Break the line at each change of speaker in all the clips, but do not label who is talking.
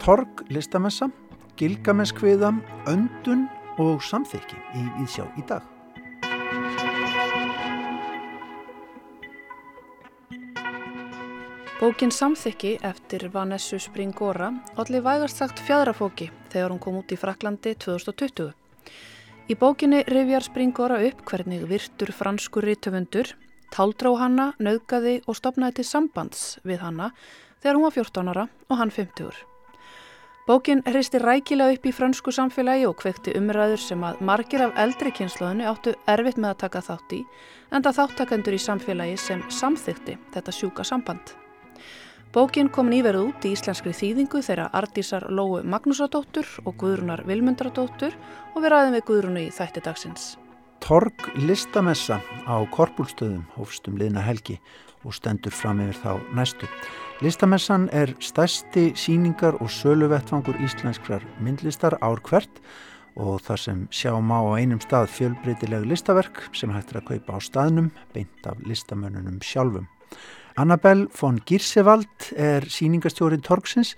Torg listamessa, Gilgameskviða, Öndun og Samþykki í Íðsjá í dag.
Bókin Samþykki eftir Vanessu Springora allir vægast sagt fjadrafóki þegar hún kom út í Fraklandi 2020. Í bókinni rifjar Springora upp hvernig virtur franskur rítöfundur, táldrá hanna, nauðgaði og stopnaði til sambands við hanna þegar hún var 14 ára og hann 50. Bókin hristi rækilega upp í fransku samfélagi og kvekti umræður sem að margir af eldri kynnslóðinu áttu erfitt með að taka þátt í en það þáttakendur í samfélagi sem samþykti þetta sjúka samband. Bókin kom nýverð út í íslenskri þýðingu þeirra Ardísar Lóu Magnúsadóttur og Guðrunar Vilmundradóttur og við ræðum við Guðrunu í þætti dagsins.
Torg listamessa á Korpúlstöðum hófstum liðna helgi og stendur fram yfir þá næstu. Listamessan er stærsti síningar og söluvettfangur íslenskrar myndlistar ár hvert og það sem sjáum á á einum stað fjölbreytileg listaverk sem hægt er að kaupa á staðnum beint af listamönnunum sjálfum. Annabel von Girsevald er síningastjórin Torgsins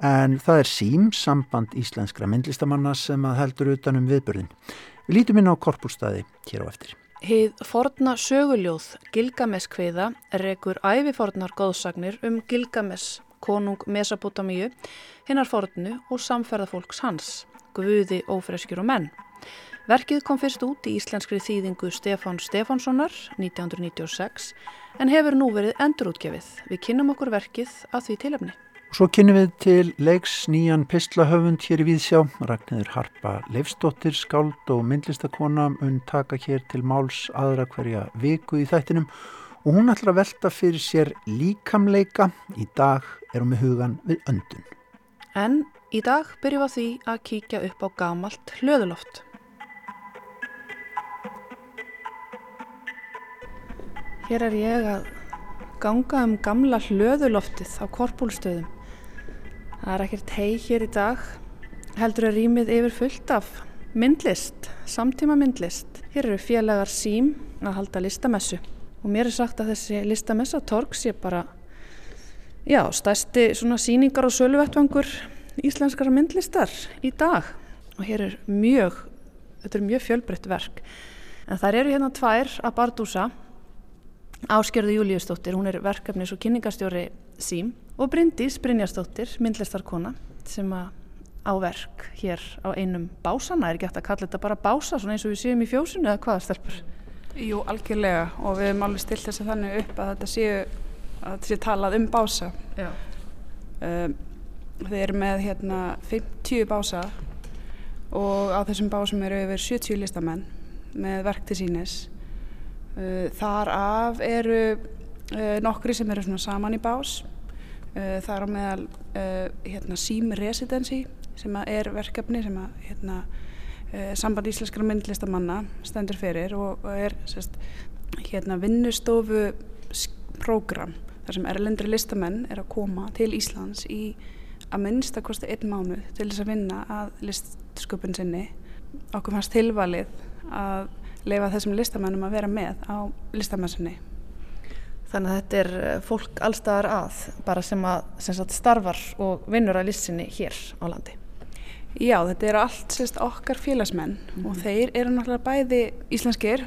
en það er SÍM, samband íslenskra myndlistamanna sem að heldur utanum viðbörðin. Við lítum inn á korpúrstaði hér á eftir.
Hið forna söguljóð Gilgames kviða rekur ævifornar góðsagnir um Gilgames, konung Mesopotamíu, hinnar fornu og samferðafólks hans, guði, ófreskjur og menn. Verkið kom fyrst út í íslenskri þýðingu Stefán Stefánssonar 1996 en hefur nú verið endurútgefið. Við kynnum okkur verkið að því tilefni.
Svo kynnum við til leiks nýjan pislahöfund hér í Víðsjá. Ragnæður Harpa Leifsdóttir, skáld og myndlistakona mun taka hér til máls aðra hverja viku í þættinum og hún ætlar að velta fyrir sér líkamleika. Í dag erum við hugan við öndun.
En í dag byrjum við að því að kíkja upp á gamalt hlöðuloft. Hér er ég að ganga um gamla hlöðuloftið á korpúlstöðum. Það er ekkert hei hér í dag. Heldur er rýmið yfir fullt af myndlist, samtíma myndlist. Hér eru félagar sím að halda listamessu og mér er sagt að þessi listamessa torg sé bara, já, stæsti svona síningar og söluvettvangur íslenskara myndlistar í dag. Og hér er mjög, þetta er mjög fjölbreytt verk. En þær eru hérna tvær að bardúsa Áskjörðu Júliusdóttir, hún er verkefnis og kynningastjóri SÍM og Bryndís Brynjarsdóttir, myndlistarkona sem á verk hér á einum básana, er ekki hægt að kalla þetta bara bása svona eins og við séum í fjósunu eða hvaða stelpur?
Jú, algjörlega og við hefum alveg stilt þess að þannig upp að þetta séu, að þetta séu talað um bása. Um, við erum með hérna 50 bása og á þessum básum eru yfir 70 listamenn með verk til sínis þar af eru uh, nokkri sem eru saman í bás. Það er á meðal hérna, Sím Residency sem er verkefni sem að hérna, samband íslenskara myndlistamanna stendur fyrir og, og er sérst, hérna, vinnustofu program þar sem erlendri listamenn er að koma til Íslands í að minnstakosti einn mánuð til þess að vinna að listsköpun sinni. Okkur fannst tilvalið að leifa þessum listamennum að vera með á listamessunni.
Þannig að þetta er eh, fólk allstaðar að, bara sem að sem sagt, starfar og vinnur að listinni hér á landi?
Já, þetta eru allt sérst, okkar félagsmenn mm -hmm. og þeir eru náttúrulega bæði íslenskir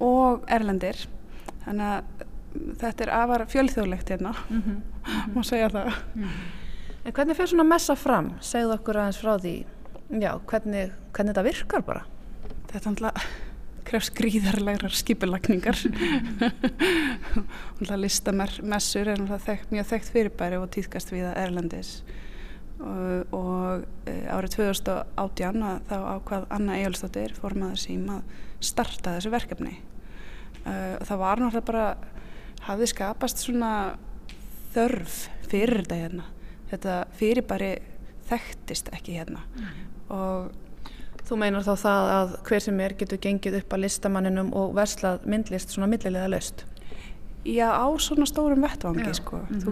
og erlendir. Þannig að þetta er afar fjölþjóðlegt hérna, mm -hmm. má segja það. Mm -hmm.
En hvernig fyrir svona messa fram? Segðu okkur aðeins frá því, já, hvernig, hvernig þetta virkar bara?
Þetta er náttúrulega krefst gríðarlegar skipilagningar listamessur er þekkt, mjög þekkt fyrirbæri og týðkast við að Erlendis. Og, og e, árið 2018 þá ákvað Anna Ejálsdóttir formaður sím að starta þessu verkefni. Uh, það var náttúrulega bara hafði skapast svona þörf fyrir þetta hérna. Þetta fyrirbæri þekktist ekki hérna. Mm. og
Þú meinar þá það að hver sem er getur gengið upp að listamanninum og verslað myndlist svona millilega löst?
Já, á svona stórum vettvangi sko. mm -hmm. Þú,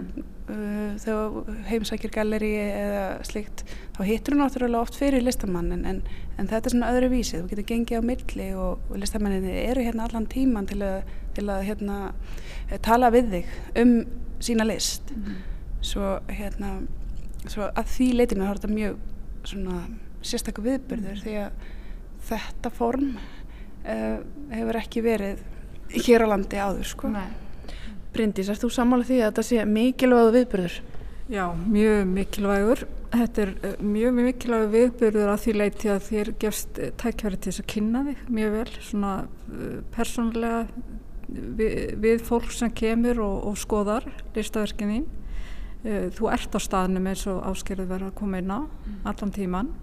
uh, þegar heimsækjir galleri eða slikt þá hittur þú náttúrulega oft fyrir listamann en, en þetta er svona öðru vísi þú getur gengið á milli og, og listamanninni eru hérna allan tíman til að, til að hérna, tala við þig um sína list mm -hmm. svo hérna svo að því leitinu har þetta mjög svona sérstaklega viðbyrður því að þetta form uh, hefur ekki verið hér á landi áður sko Nei
Bryndís, er þú sammálað því að þetta sé mikilvægu viðbyrður?
Já, mjög mikilvægur. Þetta er eh, mjög mikilvægu viðbyrður að því leiti að þér gefst eh, tækjari til þess að kynna þig mjög vel, svona persónlega við, við fólk sem kemur og, og skoðar listaverkin þín. Þú ert á staðnum eins og áskerðu verið að koma inn á mm. allan tíman.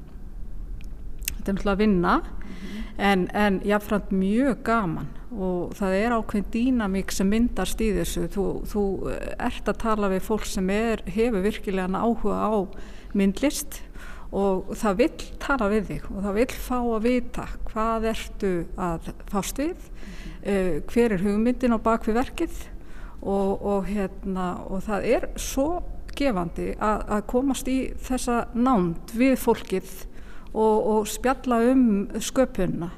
Þetta er náttúrulega að vinna en, en jáfnframt mjög gaman og það er ákveðin dýnamík sem myndast í þessu þú, þú ert að tala við fólk sem er, hefur virkilega áhuga á myndlist og það vil tala við þig og það vil fá að vita hvað ertu að fást við mm -hmm. uh, hver er hugmyndin á bakvið verkið og, og, hérna, og það er svo gefandi að, að komast í þessa nánd við fólkið og, og spjalla um sköpunna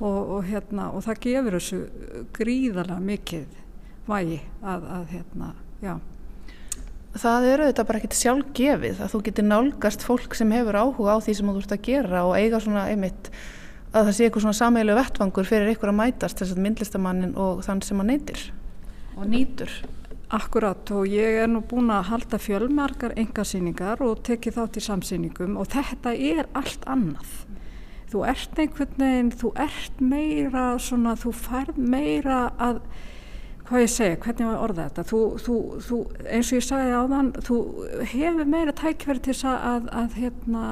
og, og, hérna, og það gefur þessu gríðarlega mikið vægi að, að hérna, já.
Það eru þetta bara ekkert sjálf gefið að þú getur nálgast fólk sem hefur áhuga á því sem þú ert að gera og eiga svona einmitt að það sé eitthvað svona sameilu vettvangur fyrir ykkur að mætast þess að myndlistamannin og þann sem að neytir og nýtur.
Akkurat og ég er nú búin að halda fjölmarkar engasýningar og tekið þátt í samsýningum og þetta er allt annað. Þú ert einhvern veginn, þú ert meira svona, þú færð meira að, hvað ég segja, hvernig var orða þetta, þú, þú, þú, eins og ég sagði á þann, þú hefur meira tækverð til að, að, að hérna,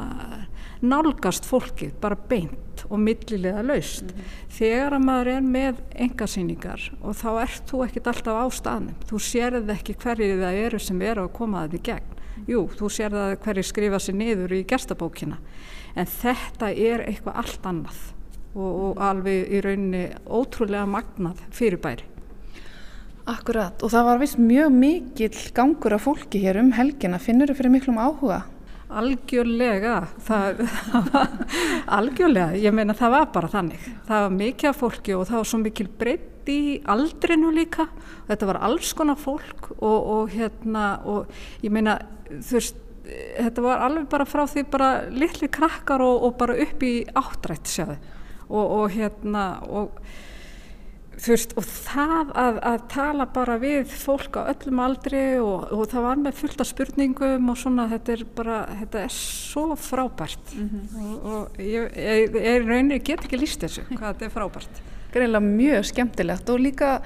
nálgast fólkið bara beint og millilega laust. Mm -hmm. Þegar að maður er með engasýningar og þá ert þú ekkit alltaf á staðnum, þú sérð ekki hverju það eru sem eru að koma að því gegn. Jú, þú sérð að hverju skrifa sér niður í gestabókina en þetta er eitthvað allt annað og, og alveg í rauninni ótrúlega magnað fyrirbæri.
Akkurat og það var vist mjög mikill gangur af fólki hér um helgina, finnur þau fyrir miklum áhuga?
Algjörlega, það, það var, algjörlega, ég meina það var bara þannig. Það var mikið af fólki og það var svo mikil breytt í aldrinu líka. Þetta var alls konar fólk og, og hérna og ég meina veist þetta var alveg bara frá því bara litli krakkar og, og bara upp í áttrætt sjáðu og, og hérna og þú veist og það að, að tala bara við fólk á öllum aldri og, og það var með fullta spurningum og svona þetta er bara þetta er svo frábært mm -hmm. og ég, ég, ég rauninni get ekki líst þessu hvað þetta er frábært
Greinlega mjög skemmtilegt og líka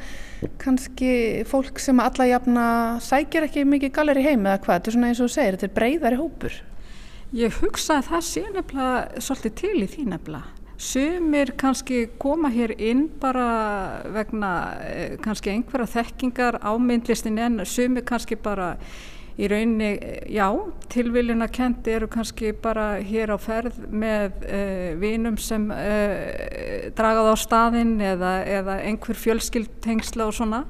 kannski fólk sem alla jafna sækir ekki mikið galeri heim eða hvað, þetta er svona eins og þú segir, þetta er breyðari hópur.
Ég hugsa að það sé nefnilega svolítið til í því nefnilega. Sumir kannski koma hér inn bara vegna eh, kannski einhverja þekkingar á myndlistin en sumir kannski bara í rauninni, já, tilviljuna kendi eru kannski bara hér á ferð með uh, vinum sem uh, dragað á staðinn eða, eða einhver fjölskyldtengsla og svona.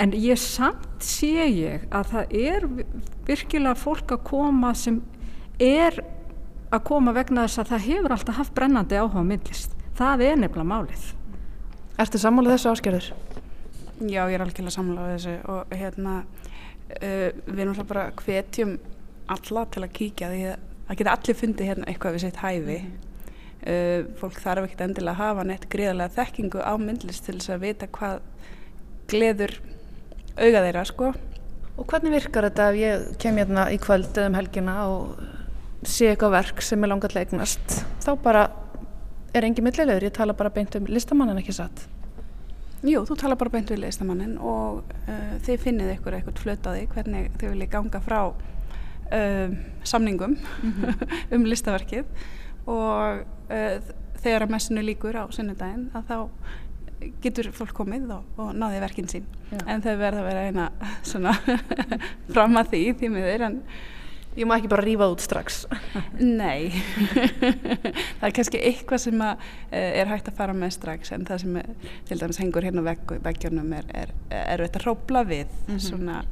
En ég samt sé ég að það er virkilega fólk að koma sem er að koma vegna þess að það hefur alltaf haft brennandi áhuga myndlist. Það er nefnilega málið.
Ertu sammálið þessu áskerður?
Já, ég er alveg sammálið þessu og hérna uh, við erum bara hvetjum alla til að kíkja því að geta allir fundið hérna eitthvað við sitt hæfi mm -hmm. uh, fólk þarf ekkert endilega að hafa neitt greiðarlega þekkingu á myndlist til þess að vita hvað gleður auga þeirra sko
Og hvernig virkar þetta ef ég kem hérna í kvöld eða um helgina og sé eitthvað verk sem er langat leiknast þá bara er engi millilegur, ég tala bara beint um listamannin ekki satt?
Jú, þú tala bara beint við listamannin og uh, þið finnið ykkur eitthvað flötaði hvernig þið viljið ganga frá uh, samningum mm -hmm. um listaverkið. Og uh, þegar að messinu líkur á sunnudaginn að þá getur fólk komið og, og náði verkinn sín. Já. en þau verða að vera eina svona fram að því því miður. En
Ég má ekki bara rífað út strax.
Nei, það er kannski eitthvað sem að, er hægt að fara með strax en það sem er, til dæmis hengur hérna veggjónum er, er, er þetta hrópla við mm -hmm. svona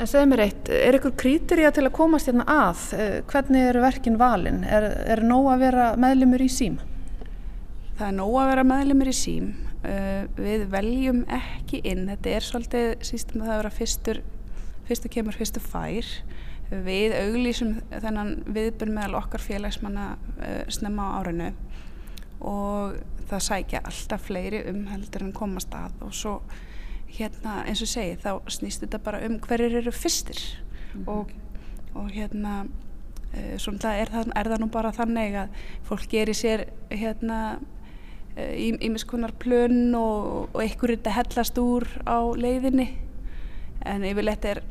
En segð mér eitt, er ykkur krítirja til að komast hérna að? Hvernig eru verkin valin? Er, er nóg að vera meðlumur í sím?
Það er nóg að vera meðlumur í sím. Uh, við veljum ekki inn, þetta er svolítið sístum að það vera fyrstur, fyrstu kemur, fyrstu fær. Við auglísum þennan viðbyrn meðal okkar félagsmanna uh, snemma á árinu. Og það sækja alltaf fleiri um heldur en komast að. Og svo hérna eins og segi þá snýst þetta bara um hverjir eru fyrstir. Mm -hmm. og, og hérna uh, svona er það, er það nú bara þannig að fólk gerir sér hérna ímiskunar plön og, og einhverjir þetta hellast úr á leiðinni. En yfirleitt er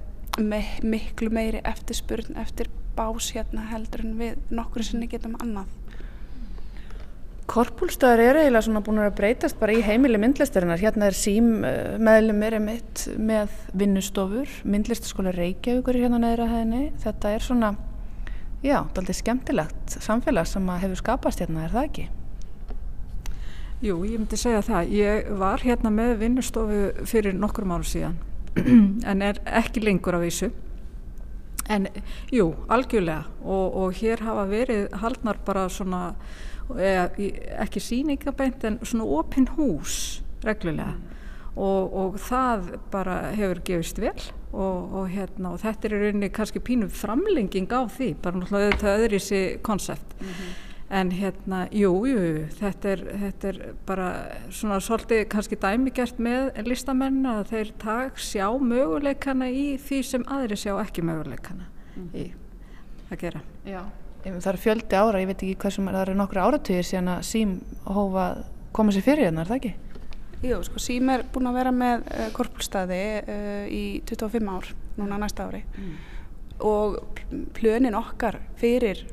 me miklu meiri eftirspurn eftir bás hérna heldur en við nokkur sinni getum annað
Korpúlstöðar eru eiginlega svona búin að breytast bara í heimili myndlistarinnar. Hérna er sím meðlum er mitt með vinnustofur, myndlistaskóla Reykjavíkur er hérna neðra hæðinni. Þetta er svona, já, aldrei skemmtilegt samfélag sem hefur skapast hérna, er það ekki?
Jú, ég myndi segja það. Ég var hérna með vinnustofu fyrir nokkrum árum síðan en er ekki lengur á vísu. En jú, algjörlega og, og hér hafa verið haldnar bara svona eða ekki síningabeint en svona opinn hús reglulega og, og það bara hefur gefist vel og, og, hérna, og þetta er í rauninni kannski pínum framlenging á því bara náttúrulega þetta öðri þessi konsept mm -hmm. En hérna, jú, jú þetta er, þetta er bara svona svolítið kannski dæmigert með listamenn að þeir tak sjá möguleikana í því sem aðri sjá ekki möguleikana mm í að gera
Já það er fjöldi ára, ég veit ekki hvað sem er, það eru nokkru áratugir síðan að Sím hófa koma sér fyrir hérna, er það ekki?
Jú, sko Sím er búin að vera með uh, korpulstaði uh, í 25 ár, núna næsta ári mm. og plönin okkar fyrir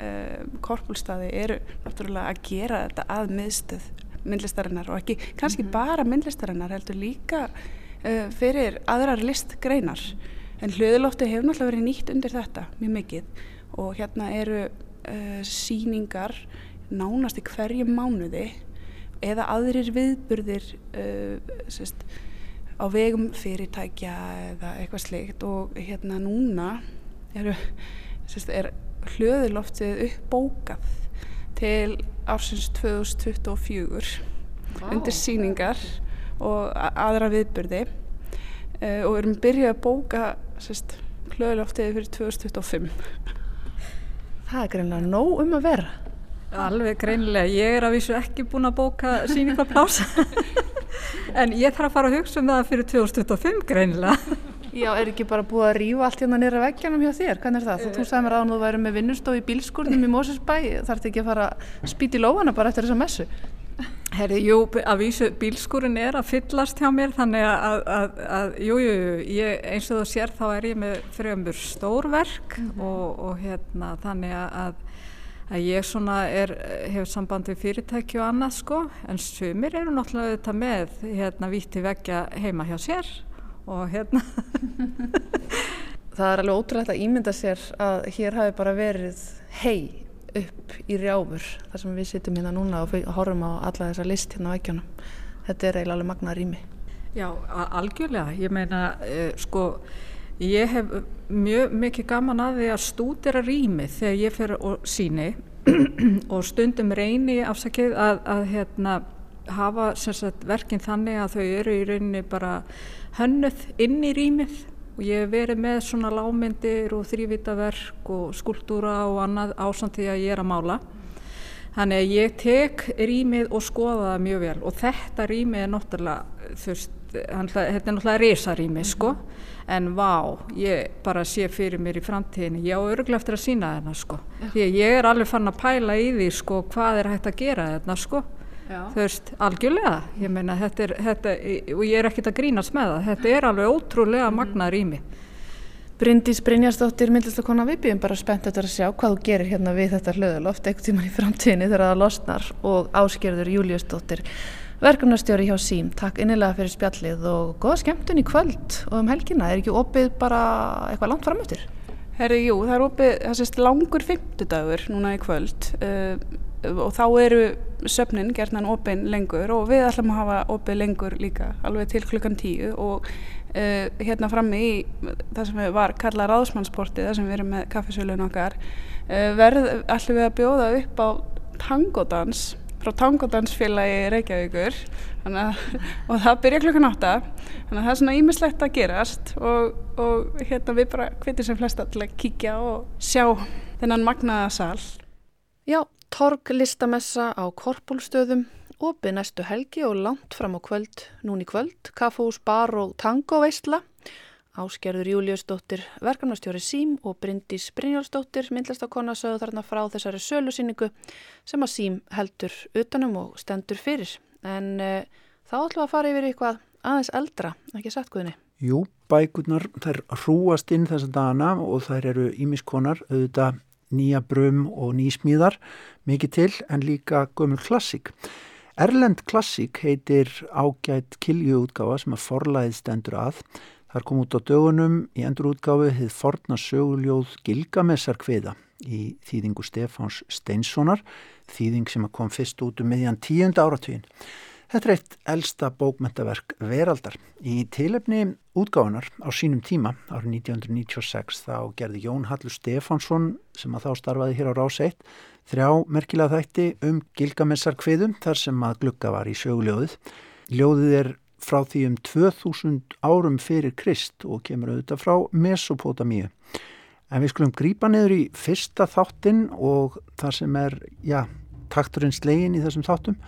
uh, korpulstaði eru náttúrulega að gera þetta að miðstöð myndlistarinnar og ekki kannski mm -hmm. bara myndlistarinnar heldur líka fyrir aðrar listgreinar en hlöðulófti hefur náttúrulega verið nýtt undir þetta mjög mikið og hérna eru uh, síningar nánast í hverjum mánuði eða aðrir viðburðir uh, sérst, á vegum fyrirtækja eða eitthvað slikt og hérna núna eru, sérst, er hlöðuloftið uppbókað til ársins 2024 wow. undir síningar og aðra viðburði uh, og erum byrjað að bóka sérst, hlöðuloftið fyrir 2025
Það er greinlega nóg um að vera.
Alveg greinlega. Ég er að vísu ekki búin að bóka síningarplása. en ég þarf að fara að hugsa um það fyrir 2025 greinlega.
Já, er ekki bara búið að rýfa allt hérna nýra veggjanum hjá þér? Hvernig er það? Þú, þú sagði mér að þú væri með vinnustof í bílskurnum í Mósusbæ. Þarf þetta ekki að fara að spýti lóana bara eftir þessa messu?
Herri, jú, að vísu bílskúrin er að fyllast hjá mér þannig að, að, að jú, jú, ég, eins og þú sér þá er ég með fremur stórverk mm -hmm. og, og hérna þannig að, að ég svona er, hefur samband við fyrirtæki og annað sko, en sumir eru náttúrulega þetta með hérna víti vekja heima hjá sér og hérna.
Það er alveg ótrúlegt að ímynda sér að hér hafi bara verið hei upp í rjáfur þar sem við sittum hérna núna og horfum á alla þessa list hérna á vekkjónum þetta er eiginlega alveg magna rými.
Já, algjörlega, ég meina uh, sko, ég hef mjög mikið gaman að því að stúdera rými þegar ég fer og síni og stundum reyni afsakið að, að hérna hafa sagt, verkinn þannig að þau eru í rauninni bara hönnuð inn í rýmið. Og ég hef verið með svona lámyndir og þrývitaverk og skúltúra og annað ásamt því að ég er að mála. Þannig að ég tek rýmið og skoða það mjög vel. Og þetta rýmið er náttúrulega þurft, þetta er náttúrulega reysarýmið sko. Mm -hmm. en vá, ég bara sé fyrir mér í framtíðinu, ég á öruglega eftir að sína þarna sko, því að ég er alveg fann að pæla í því sko hvað er hægt að gera þarna sko þú veist, algjörlega. Ég meina, þetta er, þetta, og ég er ekkert að grínast með það, þetta er alveg ótrúlega mhm. magnaður í mig
Bryndís Brynjarsdóttir, myndlistakona við býðum bara spennt að sjá hvað þú gerir hérna við þetta hlöðuloft, eitthvað tíman í framtíðinni þegar það losnar. Og áskerður Júliusdóttir verkefnastjóri hjá SÍM, takk innilega fyrir spjallið og goða skemmtun í kvöld og um helgina, er ekki opið bara eitthvað langt framöttir?
Herri, jú, það er opið, það sést langur fymtudagur núna í kvöld. Uh, og þá eru söfnin gerðnan opið lengur og við ætlum að hafa opið lengur líka, alveg til klukkan tíu og uh, hérna frammi í það sem var kallað ráðsmannsporti, það sem við erum með kaffesölun okkar, uh, verð ætlum við að bjóða upp á tangodans frá tangodansfélagi Reykjavíkur. Að, og það byrja klukkan átta. Þannig að það er svona ímislegt að gerast og, og hérna við bara hvitir sem flesta til að kíkja og sjá þennan magnaða sal.
Já, torg listamessa á korpúlstöðum opið næstu helgi og langt fram á kvöld núni kvöld, kaffús, bar og tangoveistla Áskerður Júliusdóttir, verkefnastjóri Sím og Bryndís Brynjálsdóttir myndlastakonna sögðu þarna frá þessari sölusýningu sem að Sím heldur utanum og stendur fyrir. En uh, þá ætlum við að fara yfir eitthvað aðeins eldra, ekki satt guðni?
Jú, bækurnar þær hrúast inn þessa dana og þær eru ímiskonar, auðvitað nýja brum og nýsmíðar, mikið til en líka gömul klassík. Erlend klassík heitir ágætt kiljuútgáfa sem að forlæðið stendur að Þar kom út á dögunum í endurútgáfi hefð forna söguljóð Gilgamessar kviða í þýðingu Stefáns Steinssonar, þýðing sem kom fyrst út um miðjan tíunda áratvíin. Þetta er eitt elsta bókmentaverk veraldar. Í tilefni útgáðunar á sínum tíma árið 1996 þá gerði Jón Hallur Stefánsson sem að þá starfaði hér á Rás 1 þrjá merkilega þætti um Gilgamessar kviðum þar sem að glugga var í söguljóðið. Ljóðið er frá því um 2000 árum fyrir Krist og kemur auðvitað frá Mesopotamíu. En við skulum grípa niður í fyrsta þáttin og það sem er, já, takturinn slegin í þessum þáttum.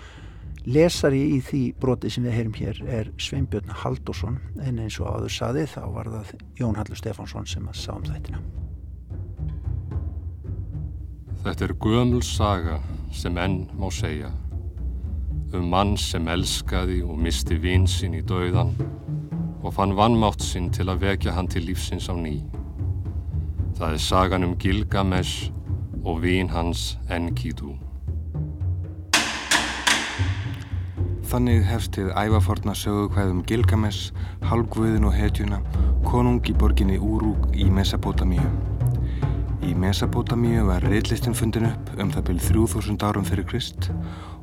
Lesari í því broti sem við heyrum hér er Sveinbjörn Haldursson en eins og áður saði þá var það Jón Hallur Stefánsson sem að sá um þættina.
Þetta er gömul saga sem enn má segja um mann sem elskaði og misti vinsinn í dauðan og fann vannmátt sinn til að vekja hann til lífsins á ný. Það er sagan um Gilgamesh og vín hans Enkidu.
Þannig hefstið ævaforna sögukvæðum Gilgamesh, halvguðin og hetjuna, konung í borginni Úrúk í Mesopotamíu. Í Mesopotamíu var reillistin fundin upp um það byrj 3000 árum fyrir Krist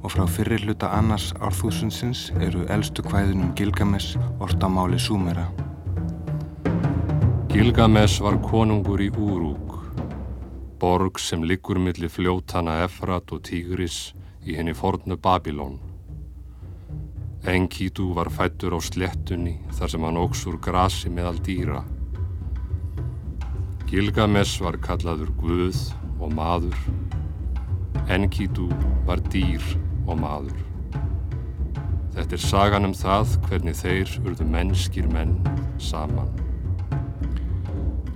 og frá fyrir hluta annars árþúsundsins eru eldstu kvæðunum Gilgamesh ortamáli Súmera.
Gilgamesh var konungur í Úrúk, borg sem liggur millir fljótana Efrat og Tigris í henni fornu Babilón. Enkidu var fættur á slettunni þar sem hann óks úr grasi meðal dýra. Gilgamesh var kallaður Guð og maður. Enkidu var dýr og maður. Þetta er sagan um það hvernig þeir urðu mennskir menn saman.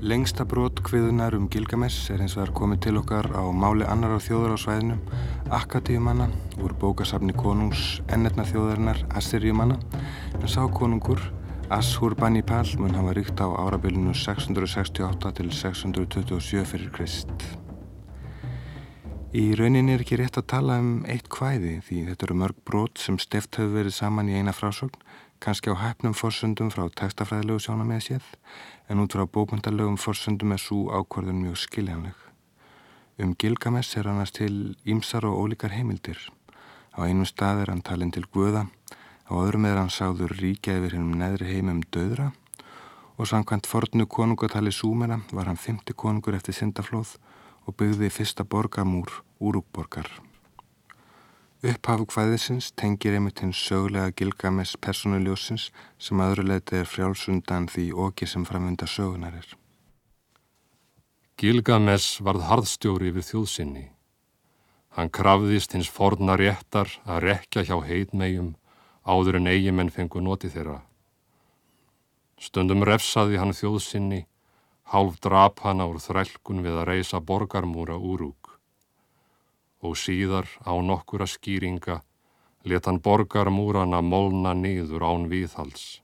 Lengsta brot hviðunar um Gilgamesh er eins og er komið til okkar á máli annar á þjóðar á svæðinum, Akkadíumanna, úr bókasafni konungs ennetna þjóðarinnar Assyrjumanna, en sá konungur Ashurbanipal mun hafa ríkt á árabilinu 668 til 627 fyrir Krist. Í rauninni er ekki rétt að tala um eitt kvæði því þetta eru mörg brot sem steft hefur verið saman í eina frásögn, kannski á hæfnum forsöndum frá textafræðilegu sjóna með séð, en út frá bókmyndalögum forsöndum er svo ákvarðun mjög skiljanleg. Um Gilgamesh er annars til ímsar og ólíkar heimildir. Á einum stað er hann talin til Guða, á öðrum er hann sáður ríkja yfir hennum neðri heimum döðra og samkvæmt fornu konungatali Súmera var hann fymti konungur eftir syndaflóð og byggði fyrsta borgamúr Úrúkborgar. Upphafu hvaðisins tengir einmitt hins sögulega Gilgamesh personuljósins sem aðruleiti er frjálsundan því oki sem framvunda sögunar er.
Gilgamesh varð harðstjóri við þjóðsynni. Hann krafðist hins forna réttar að rekja hjá heitmegjum áður en eigimenn fengu noti þeirra. Stundum refsaði hann þjóðsynni hálf drap hana úr þrælkun við að reysa borgarmúra úrúk. Og síðar á nokkura skýringa let hann borgarmúrana molna niður án viðhals.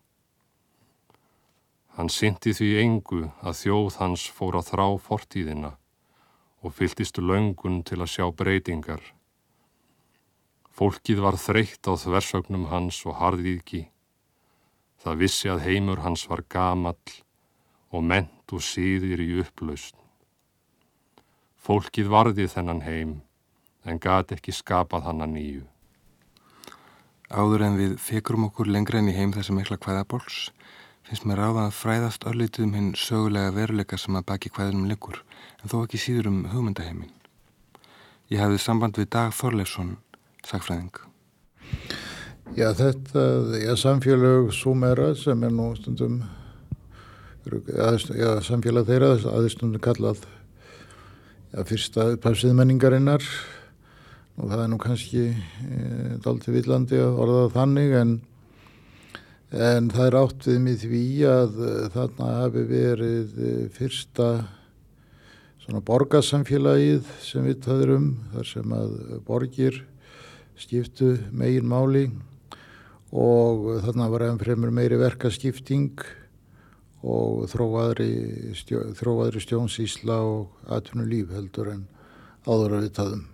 Hann synti því engu að þjóð hans fór að þrá fortíðina og fyltist löngun til að sjá breytingar. Fólkið var þreytt á þversögnum hans og harðíðki. Það vissi að heimur hans var gamall og ment og síðir í upplaust. Fólkið varði þennan heim en gat ekki skapað hann að nýju.
Áður en við fekrum okkur lengra enn í heim þessi mikla hvaðabóls finnst mér ráða að fræðast örlítið um hinn sögulega veruleika sem að baki hvaðinum liggur en þó ekki síður um hugmyndaheimin. Ég hafði samband við Dag Þorleifsson, sagfræðing.
Já, þetta, já, samfélag Súmera sem er nú stundum, já, samfélag þeirra, aðeins stundum kallað, já, fyrsta upphavsiðmenningarinnar og það er nú kannski e, dalti villandi að orða þannig en, en það er átt við mig því að e, þarna hafi verið e, fyrsta svona borgarsamfélagið sem við taður um, þar sem að borgir skiptu megin máli og þarna var enn fremur meiri verkaskipting og þróaðri, stjó, þróaðri stjónsísla og atvinnu líf heldur en áður að við taðum.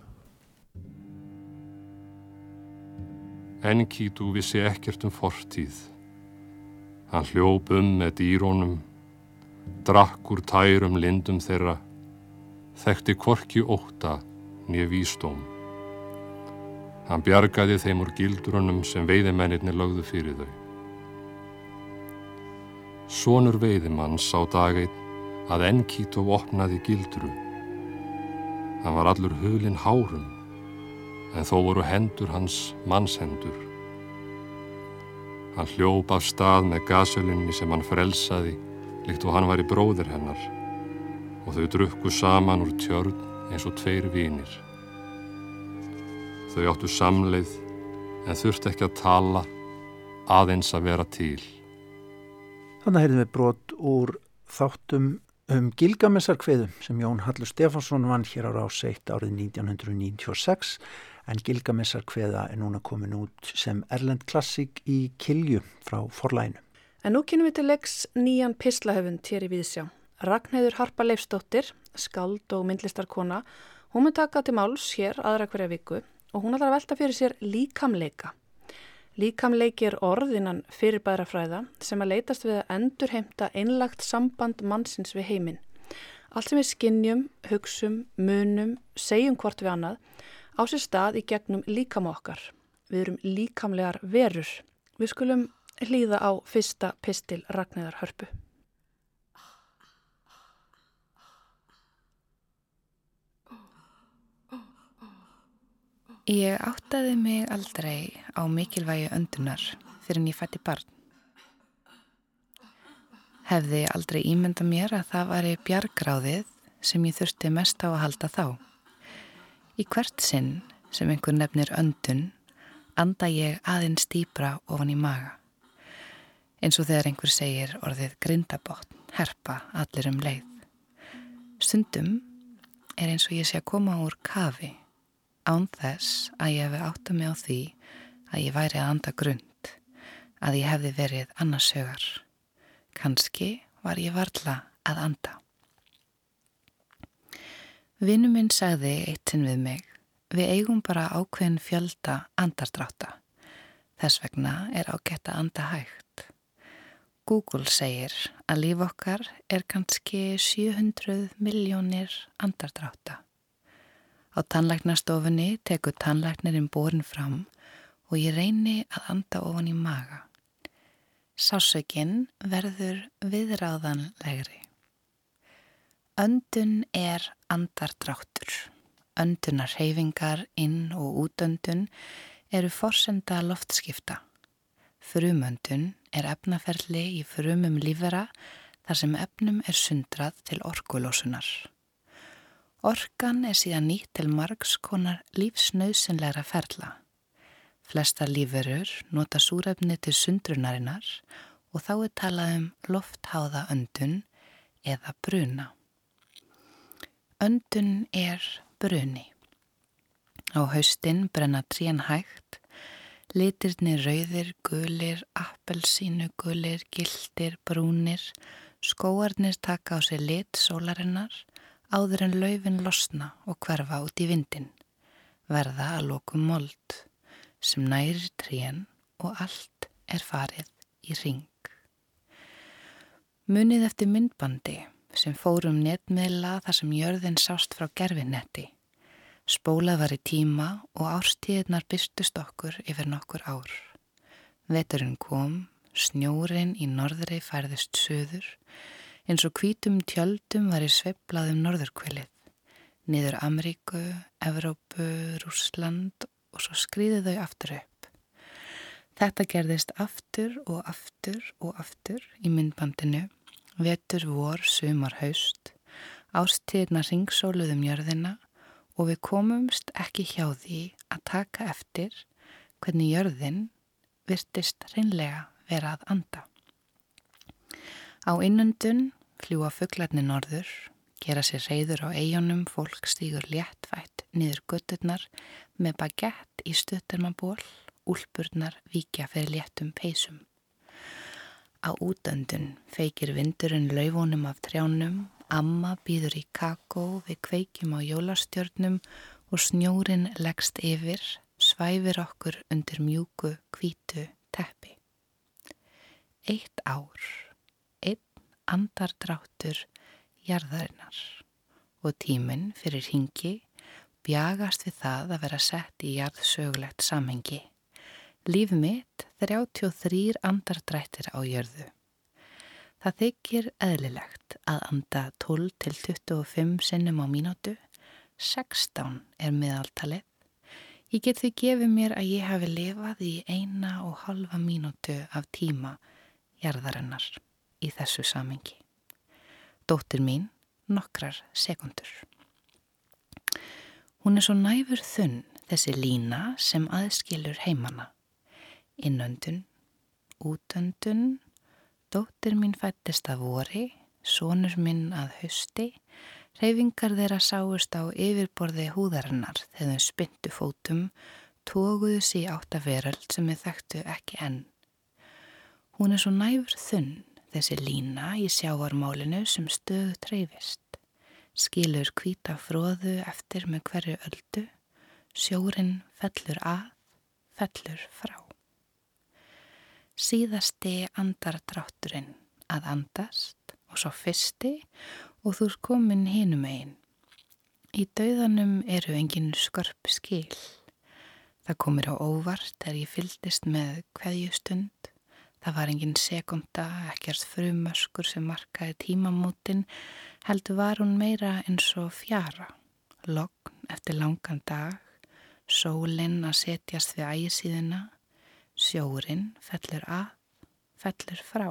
Enkítu vissi ekkert um fortíð. Hann hljóp um með dýrónum, drakkur tærum lindum þeirra, þekkti korki óta nýja výstóm. Hann bjargaði þeim úr gildrunum sem veiðimennirni lögðu fyrir þau. Sónur veiðimann sá daginn að Enkító opnaði gildru. Hann var allur hulinn hárum, en þó voru hendur hans mannshendur. Hann hljóp af stað með gasölunni sem hann frelsaði, líkt og hann var í bróðir hennar, og þau drukku saman úr tjörn eins og tveir vinir. Þau áttu samleið en þurfti ekki að tala aðeins að vera til.
Þannig heyrðum við brot úr þáttum um Gilgamessar kveðum sem Jón Hallur Stefánsson vann hér á ráseitt árið 1996 en Gilgamessar kveða er núna komin út sem Erlend klassík í Kilju frá forlæinu.
En nú kynum við til leiks nýjan pislahöfund hér í Víðsjá. Ragnhæður Harpa Leifstóttir, skald og myndlistarkona, hún mun taka til máls hér aðra hverja viku og hún að velta fyrir sér líkamleika. Líkamleiki er orðinan fyrirbæra fræða sem að leytast við að endurheimta einlagt samband mannsins við heiminn. Allt sem við skinnjum, hugsum, munum, segjum hvort við annað á sér stað í gegnum líkam okkar. Við erum líkamlegar verur. Við skulum hlýða á fyrsta pistil Ragnæðar Hörpu.
Ég áttaði mig aldrei á mikilvægi öndunar fyrir en ég fætti barn. Hefði aldrei ímynda mér að það var bjargráðið sem ég þurfti mest á að halda þá. Í hvert sinn sem einhver nefnir öndun anda ég aðeins dýbra ofan í maga. Eins og þegar einhver segir orðið grindabotn, herpa, allir um leið. Stundum er eins og ég sé að koma úr kafi án þess að ég hefði átt að mig á því að ég væri að anda grund, að ég hefði verið annarsögar. Kanski var ég varla að anda. Vinnu minn sagði eitt sinn við mig, við eigum bara ákveðin fjölda andardráta. Þess vegna er ágætt að anda hægt. Google segir að líf okkar er kannski 700 miljónir andardráta. Á tannlæknastofunni tekur tannlæknirinn borin fram og ég reyni að anda ofan í maga. Sásökinn verður viðráðanlegri. Öndun er andardráttur. Öndunar reyfingar inn og útöndun eru forsenda loftskipta. Frumöndun er efnaferli í frumum lífera þar sem efnum er sundrað til orkulósunar. Orkan er síðan nýtt til margs konar lífsnausinlegra ferla. Flesta líferur nota súrefni til sundrunarinnar og þá er talað um loftháða öndun eða bruna. Öndun er bruni. Á haustin brenna trían hægt, litirni rauðir, gulir, appelsínu, gulir, gildir, brúnir, skóarnir taka á sig lit sólarinnar áður en laufin losna og hverfa út í vindin, verða að lokum mold sem næri tríen og allt er farið í ring. Munið eftir myndbandi sem fórum netmiðla þar sem jörðin sást frá gerfinetti. Spólað var í tíma og árstíðnar byrstust okkur yfir nokkur ár. Veturinn kom, snjórin í norðri færðist söður, eins og hvítum tjöldum var í sveiplaðum norðurkvelið. Niður Ameríku, Evrópu, Rúsland og svo skrýði þau aftur upp. Þetta gerðist aftur og aftur og aftur í myndbandinu, vetur, vor, sumar, haust, ástíðna ringsóluðum jörðina og við komumst ekki hjá því að taka eftir hvernig jörðin virtist reynlega vera að anda. Á innundun fljúa fugglarni norður, gera sér reyður á eigunum, fólk stýgur léttvætt niður gutturnar með bagett í stuttarmaból úlpurnar vikja fyrir léttum peysum. Á útöndun feikir vindurinn laufunum af trjánum, amma býður í kakó við kveikjum á jólastjörnum og snjórin leggst yfir, svæfir okkur undir mjúku kvítu teppi. Eitt ár, einn andardráttur jarðarinnar og tíminn fyrir hingi bjagast við það að vera sett í jarðsögulegt samhengi. Líf mitt 33 andardrættir á jörðu. Það þykir eðlilegt að anda 12 til 25 sinnum á mínútu, 16 er miðaltalið. Ég get því gefið mér að ég hafi lifað í eina og halva mínútu af tíma jarðarinnar í þessu samengi. Dóttir mín nokkrar sekundur. Hún er svo næfur þunn þessi lína sem aðskilur heimana. Innöndun, útöndun, dóttir mín fættist að vori, sonur minn að hausti, reyfingar þeirra sáust á yfirborði húðarinnar þegar þau spyntu fótum, tóguðu sí átt að veröld sem við þekktu ekki enn. Hún er svo næfur þunn, þessi lína í sjávarmálinu sem stöðu treyfist. Skilur hvita fróðu eftir með hverju öldu, sjórin fellur að, fellur frá síðasti andardrátturinn að andast og svo fyrsti og þú er komin hinum einn. Í dauðanum eru engin skörp skil. Það komir á óvart þegar ég fyldist með hverjustund. Það var engin sekunda, ekkert frumöskur sem markaði tímamótin, heldur var hún meira eins og fjara. Logn eftir langan dag, sólinn að setjast við ægisíðina, Sjórin fellur að, fellur frá.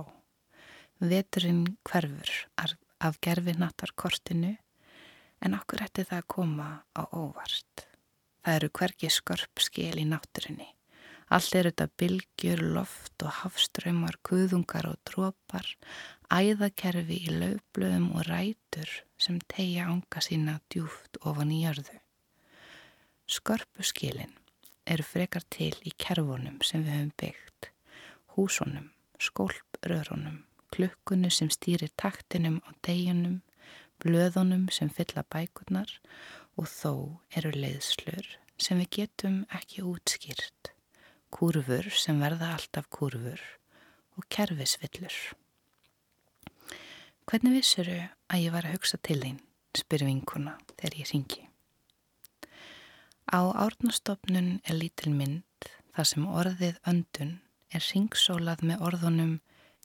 Veturinn hverfur af gerfinattarkortinu en okkur ætti það að koma á óvart. Það eru hverki skörp skil í náttúrinni. Allt er þetta bylgjur, loft og hafströmmar, kuðungar og drópar, æðakerfi í löfblöðum og rætur sem tegja ánga sína djúft ofan í jörðu. Skörpu skilin eru frekar til í kerfunum sem við höfum byggt, húsunum, skólprörunum, klukkunum sem stýrir taktinum á deginum, blöðunum sem fylla bækurnar og þó eru leiðslur sem við getum ekki útskýrt, kurfur sem verða alltaf kurfur og kerfisvillur. Hvernig vissuru að ég var að hugsa til þín, spyr vinkuna þegar ég ringi. Á árnastofnun er lítil mynd þar sem orðið öndun er ringsólað með orðunum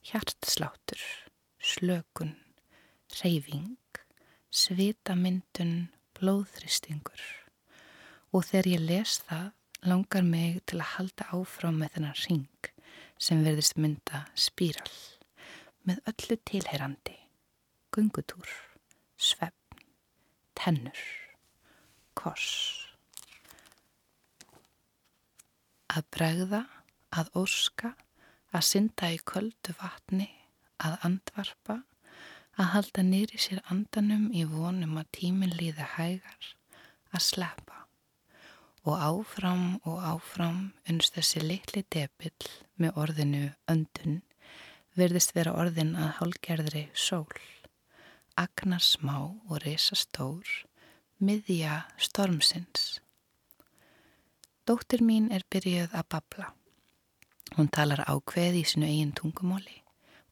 hjartsláttur, slökun, reyfing, svitamyndun, blóðþristingur og þegar ég les það langar mig til að halda áfram með þennan ring sem verðist mynda spíral með öllu tilheyrandi, gungutúr, svefn, tennur, kors. Að bregða, að óska, að synda í köldu vatni, að andvarpa, að halda nýri sér andanum í vonum að tímin líði hægar, að sleppa. Og áfram og áfram unnst þessi litli depill með orðinu öndun verðist vera orðin að hálgerðri sól. Agnar smá og reysa stór, miðja stormsins. Dóttir mín er byrjuð að babla. Hún talar ákveð í sinu eigin tungumóli.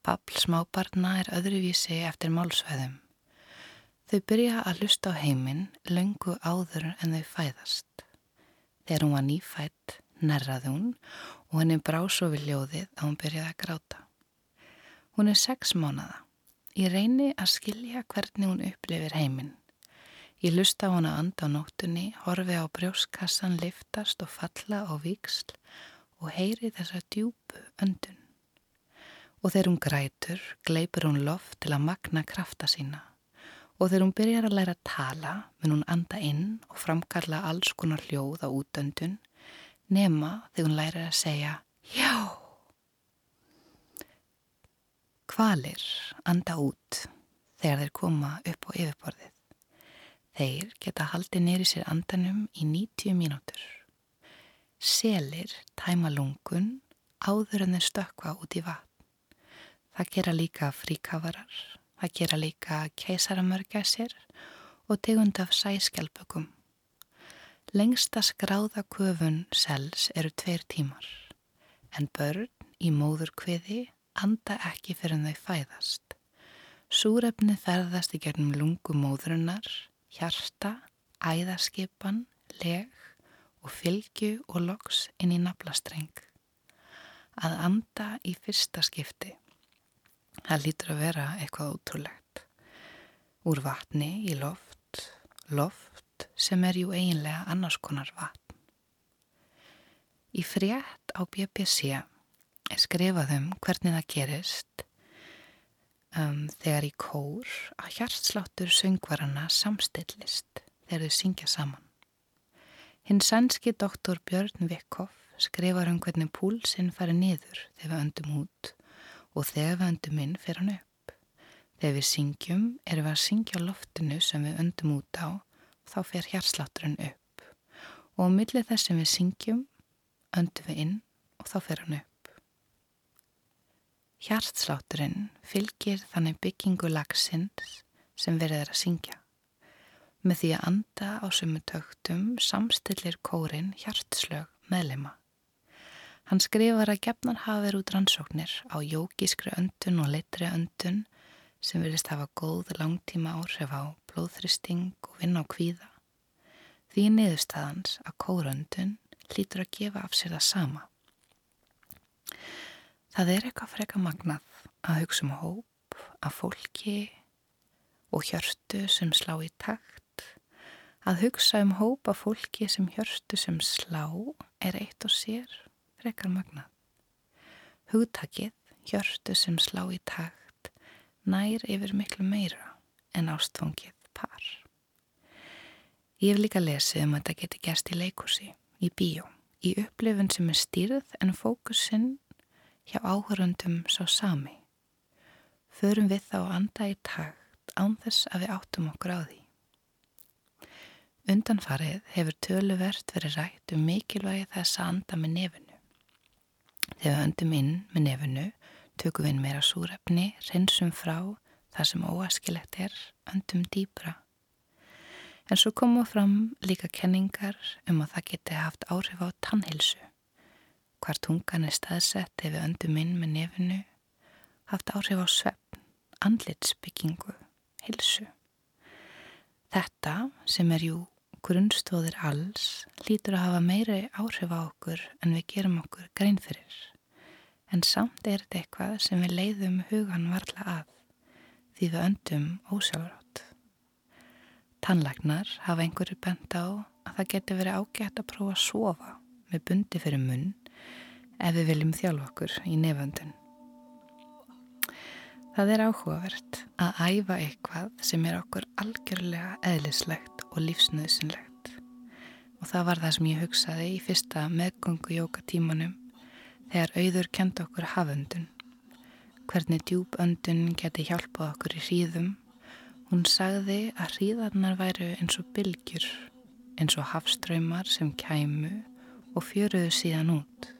Babl smábarna er öðruvísi eftir málsveðum. Þau byrja að lusta á heiminn löngu áður en þau fæðast. Þegar hún var nýfætt, nerraði hún og henni brá svo við ljóðið að hún byrjaði að gráta. Hún er sex mánada. Ég reyni að skilja hvernig hún upplifir heiminn. Ég lusta á hana and á nóttunni, horfi á brjóskassan liftast og falla á viksl og heyri þessa djúbu öndun. Og þegar hún grætur, gleipur hún loft til að magna krafta sína og þegar hún byrjar að læra að tala mun hún anda inn og framkalla alls konar hljóð á útöndun nema þegar hún læra að segja já. Kvalir anda út þegar þeir koma upp á yfirborðið. Þeir geta haldið nýri sér andanum í 90 mínútur. Selir tæma lungun áður en þeir stökka út í vatn. Það gera líka fríkavarar Það gera líka keisaramörgæsir og tegund af sæskjálpökum. Lengsta skráða köfun sels eru tveir tímar, en börn í móðurkviði anda ekki fyrir þau fæðast. Súrefni ferðast í gerðum lungu móðurinnar, hjarta, æðaskipan, leg og fylgju og loks inn í naflastreng. Að anda í fyrsta skipti Það lítur að vera eitthvað ótrúlegt. Úr vatni í loft, loft sem er jú eiginlega annars konar vatn. Í frétt á BBC er skrifað um hvernig það gerist um, þegar í kór að hjartsláttur söngvarana samstillist þegar þau syngja saman. Hinn sænski doktor Björn Vikhoff skrifar um hvernig púlsinn fari niður þegar við öndum út og þegar við öndum inn fyrir hann upp. Þegar við syngjum erum við að syngja loftinu sem við öndum út á þá fer hjartslátturinn upp. Og á millið þess sem við syngjum öndum við inn og þá fer hann upp. Hjartslátturinn fylgir þannig byggingu lagsins sem verður að syngja. Með því að anda á sumu töktum samstillir kórin hjartslög meðlema. Hann skrifar að gefnar hafa verið út rannsóknir á jógískri öndun og litri öndun sem vilist hafa góð langtíma áhrif á blóðþristing og vinna á kvíða. Því niðurstaðans að kóröndun lítur að gefa af sér það sama. Það er eitthvað freka magnað að hugsa um hóp, að fólki og hjörtu sem slá í takt. Að hugsa um hóp að fólki sem hjörtu sem slá er eitt og sér frekar magnað. Hugtakið, hjörtu sem slá í takt, nær yfir miklu meira en ástfangið par. Ég hef líka lesið um að þetta geti gerst í leikúsi, í bíó, í upplifun sem er stýrð en fókusinn hjá áhörundum sá sami. Förum við þá anda í takt án þess að við áttum okkur á því. Undanfarið hefur töluvert verið rætt um mikilvægi þess að anda með nefinu. Þegar við öndum inn með nefnu, tökum við inn meira súrefni, reynsum frá það sem óaskilegt er, öndum dýbra. En svo komum við fram líka kenningar um að það geti haft áhrif á tannhilsu. Hvar tungan er staðsett ef við öndum inn með nefnu, haft áhrif á svefn, andlitsbyggingu, hilsu. Þetta sem er jú grunnstóðir alls lítur að hafa meiri áhrif á okkur en við gerum okkur grein fyrir. En samt er þetta eitthvað sem við leiðum hugan varla að því við öndum ósjálfrátt. Tannlagnar hafa einhverju bent á að það getur verið ágætt að prófa að sofa með bundi fyrir munn ef við viljum þjálfa okkur í neföndun. Það er áhugavert að æfa eitthvað sem er okkur algjörlega eðlislegt og lífsnöðsynlegt. Og það var það sem ég hugsaði í fyrsta meðgöngu jókatímanum þegar auður kenda okkur haföndun. Hvernig djúböndun geti hjálpað okkur í hríðum. Hún sagði að hríðarnar væru eins og bylgjur, eins og hafströymar sem kæmu og fjöruðu síðan út.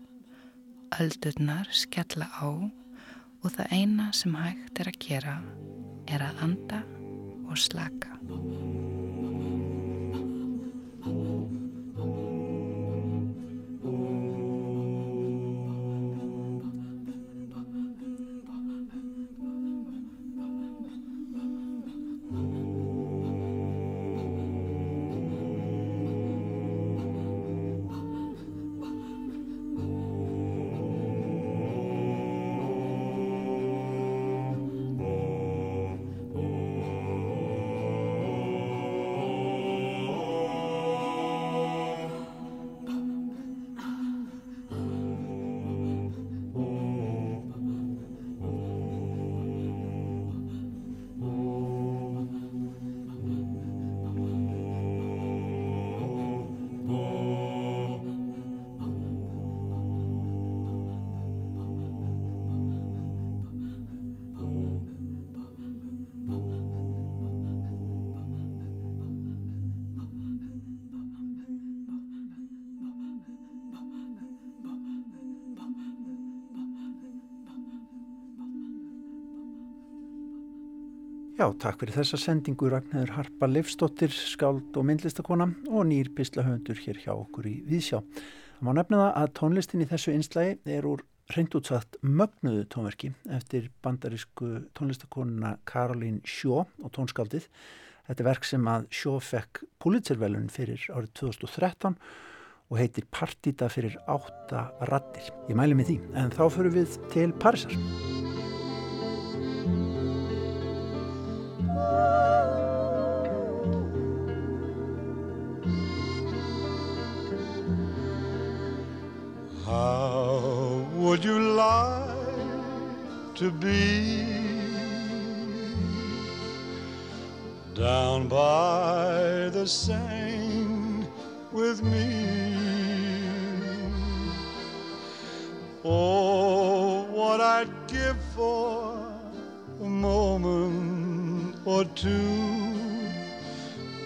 Öldurnar skella á og það eina sem hægt er að gera er að anda og slaka.
Takk fyrir þessa sendingu Ragnhildur Harpa Leifstóttir, skáld og myndlistakona og nýr pislahöndur hér hjá okkur í Vísjá. Það má nefna það að tónlistin í þessu einslægi er úr reynd útsatt mögnuðu tónverki eftir bandarísku tónlistakonuna Karolín Sjó og tónskáldið. Þetta er verk sem að Sjó fekk Pulitzervelun fyrir árið 2013 og heitir Partita fyrir átta rattir. Ég mæli mig því, en þá fyrir við til Parísar.
Would you like to be down by the Seine with me? Oh, what I'd give for a moment or two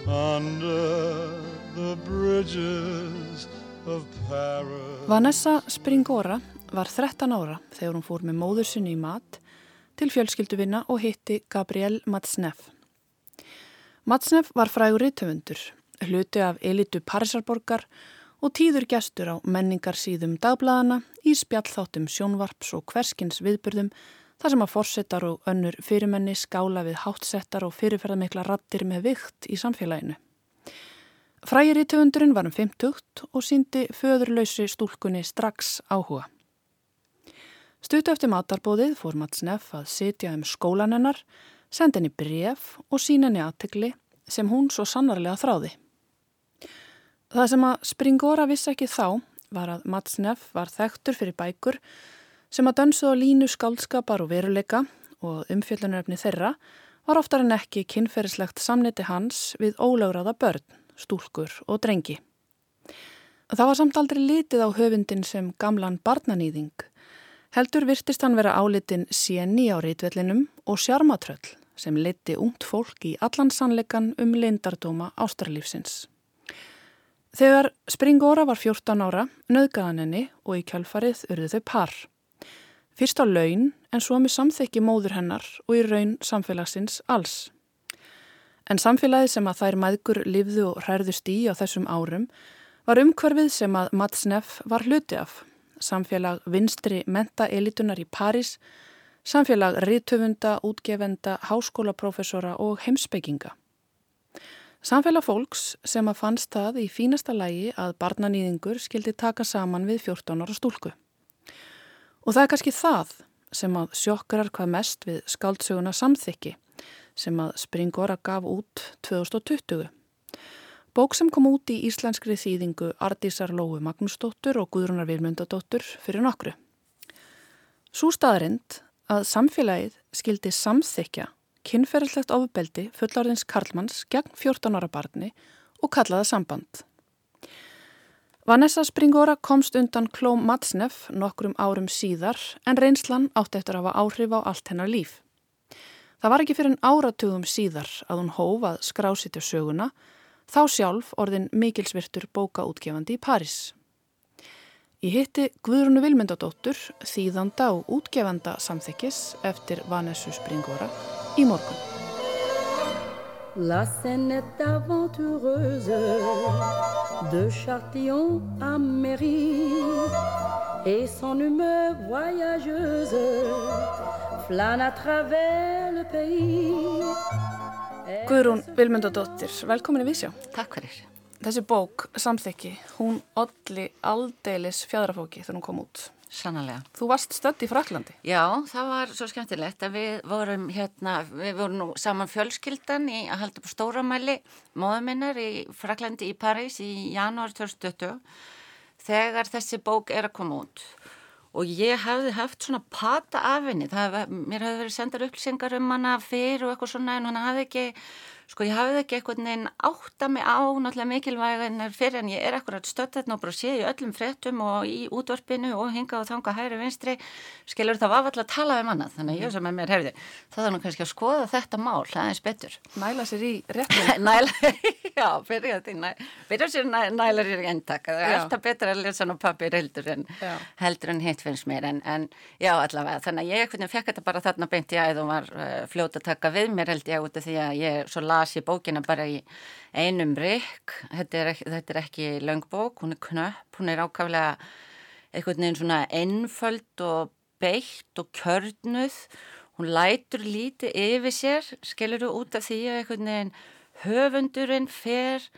under the bridges of Paris.
Vanessa Springora var 13 ára þegar hún fór með móður sinni í mat til fjölskylduvinna og hitti Gabriel Matsneff. Matsneff var frægur rítöfundur, hluti af elitu Parísarborgar og tíður gestur á menningarsýðum dagbladana í spjallþáttum sjónvarps og hverskins viðburðum þar sem að forsetar og önnur fyrirmenni skála við hátsettar og fyrirferðarmikla rattir með vikt í samfélaginu. Frægir í töfundurinn var um 50 og síndi föðurlausi stúlkunni strax áhuga. Stutu eftir matarbóðið fór Mats Neff að sitja um skólan hennar, senda henni bref og sína henni aðtegli sem hún svo sannarlega þráði. Það sem að Springora vissi ekki þá var að Mats Neff var þekktur fyrir bækur sem að dönsuð á línu skaldskapar og veruleika og umfjöllunaröfni þeirra var oftar en ekki kynferðislegt samniti hans við ólögraða börn stúlkur og drengi. Það var samt aldrei litið á höfundin sem gamlan barnanýðing. Heldur virtist hann vera álitin séni á rítvellinum og sjarmatröll sem liti ungt fólk í allan sannleikan um lindardóma ástralífsins. Þegar Springóra var 14 ára, nöðgaðan henni og í kjálfarið urðu þau par. Fyrst á laun en svo með samþekki móður hennar og í raun samfélagsins alls. En samfélagið sem að þær maðgur livðu og hærðust í á þessum árum var umhverfið sem að Mats Neff var hluti af. Samfélag vinstri menta-elitunar í París, samfélag rítöfunda, útgefenda, háskólaprofessora og heimsbygginga. Samfélag fólks sem að fannst það í fínasta lægi að barnanýðingur skildi taka saman við 14 ára stúlku. Og það er kannski það sem að sjokkrar hvað mest við skáldsöguna samþykki sem að Springora gaf út 2020. Bók sem kom út í íslenskri þýðingu Ardísar Lóu Magnúsdóttur og Guðrunar Vilmundadóttur fyrir nokkru. Svo staðarind að samfélagið skildi samþykja kynferðilegt ofubeldi fullarðins Karlmanns gegn 14 ára barni og kallaða samband. Vanessa Springora komst undan Klóm Matsnef nokkrum árum síðar en reynslan átti eftir að hafa áhrif á allt hennar líf. Það var ekki fyrir en áratugum síðar að hún hóf að skrásitja söguna, þá sjálf orðin mikilsvirtur bókaútgefandi í París. Ég hitti Guðrunu Vilmendadóttur, þýðanda og útgefanda samþykkis eftir Vanessu Springora í morgun.
La scène aventureuse de Chartillon à Mairie et son humeur voyageuse flâne à travers le pays
Guðrún Vilmundadóttir, velkomin í Vísjá.
Takk fyrir.
Þessi bók, Samþykki, hún olli aldeilis fjadrafóki þegar hún kom út.
Sannlega.
Þú varst stödd í Fraklandi.
Já, það var svo skemmtilegt að við vorum hérna, við vorum nú saman fjölskyldan í að halda upp stóramæli móðuminnar í Fraklandi í París í janúar 2020 þegar þessi bók er að koma út og ég hafði haft svona pata af henni, mér hafði verið sendar upplýsingar um hana fyrr og eitthvað svona en hann hafði ekki
sko ég hafði ekki eitthvað neinn átta mig á náttúrulega mikilvæginar fyrir en ég er akkurat stött þarna og bara sé í öllum frettum og í útvarpinu og hinga og þanga hægri vinstri, skilur það var alltaf að tala um annað, þannig að ég sem er mér herði það er nú kannski að skoða þetta mál aðeins betur.
Næla sér í réttum.
Næla, já, byrja því, byrja sér næ, næla sér í endak, það er alltaf betur að lesa nú pappir heldur en, heldur en hitt finnst mér en, en já allavega, þannig að ég fekk þetta bara þarna beint í æð og var uh, fljóta las ég bókina bara í einum rikk, þetta þetta er ekki langbók, hún er knöpp, hún er ákaflega einhvern veginn svona einföld og beitt og kjörnuð, hún lætur lítið yfir sér, skilur þú út af því að einhvern veginn höfundurinn fer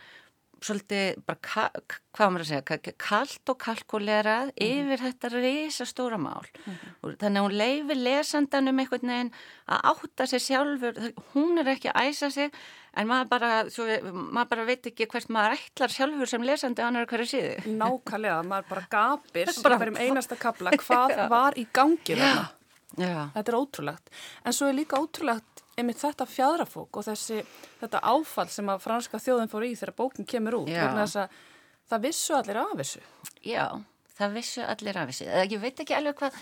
svolítið bara, hvað maður að segja, kallt og kalkulerað mm -hmm. yfir þetta reysa stóra mál. Mm -hmm. Þannig að hún leifir lesandanum einhvern veginn að átta sig sjálfur, hún er ekki að æsa sig, en maður bara, svo, maður bara veit ekki hvert maður ætlar sjálfur sem lesandi annar hverju síðu.
Nákvæmlega, maður bara gapir sem hverjum einasta kapla, hvað var í gangi þarna. Þetta er ótrúlegt. En svo er líka ótrúlegt einmitt þetta fjadrafók og þessi, þetta áfall sem að franska þjóðin fór í þegar bókin kemur út að það vissu allir af þessu.
Já, það vissu allir af þessu. Ég veit ekki alveg hvað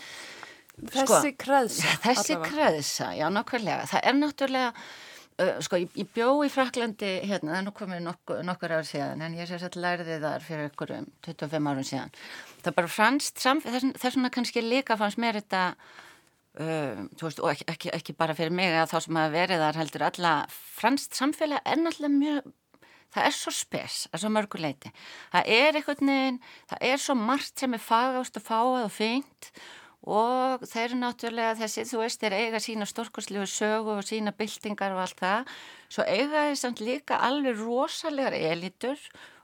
Þessi sko, kreðsa
Þessi allavega. kreðsa, já nákvæmlega. Það er náttúrulega uh, sko, ég, ég bjó í Fraklandi hérna, það er nú komið nokkur, nokkur ár síðan en ég sé að lærði þar fyrir ykkurum 25 árum síðan. Það er bara franskt samfélag þess vegna kannski líka fannst mér þetta Uh, veist, og ekki, ekki, ekki bara fyrir mig að þá sem að verið þar heldur alla franst samfélag er náttúrulega mjög það er svo spes, er svo mörguleiti það er einhvern veginn það er svo margt sem er fagást og fáað og fengt og þeir eru náttúrulega þessi, þú veist, þeir eiga sína stórkurslegu sögu og sína byltingar og allt það, svo eiga þeir samt líka alveg rosalegar elitur